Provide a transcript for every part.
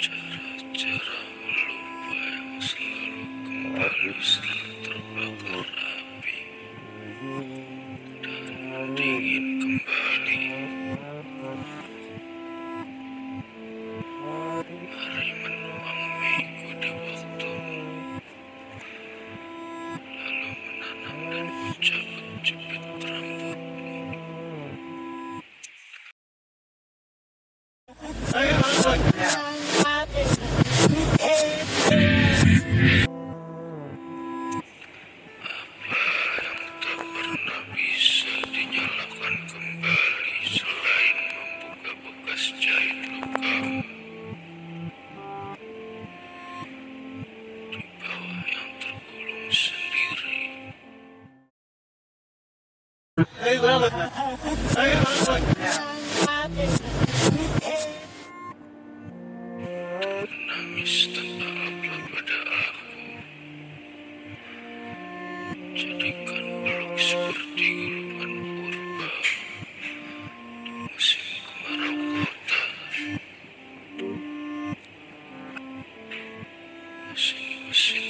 Cara-cara melupa yang selalu kembali Menangis tanpa apa pada aku. Jadikan peluk seperti gulungan purba di musim kemarau kota. Mesin-mesin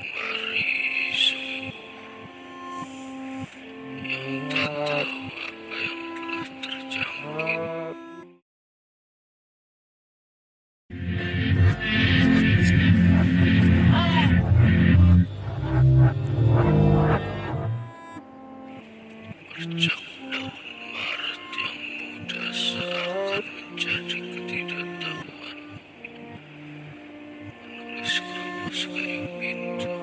mari sungguh. Yang tak tahu Bercak daun Maret yang muda seakan menjadi ketidaktahuan. Menulis kerumus kayu pintu.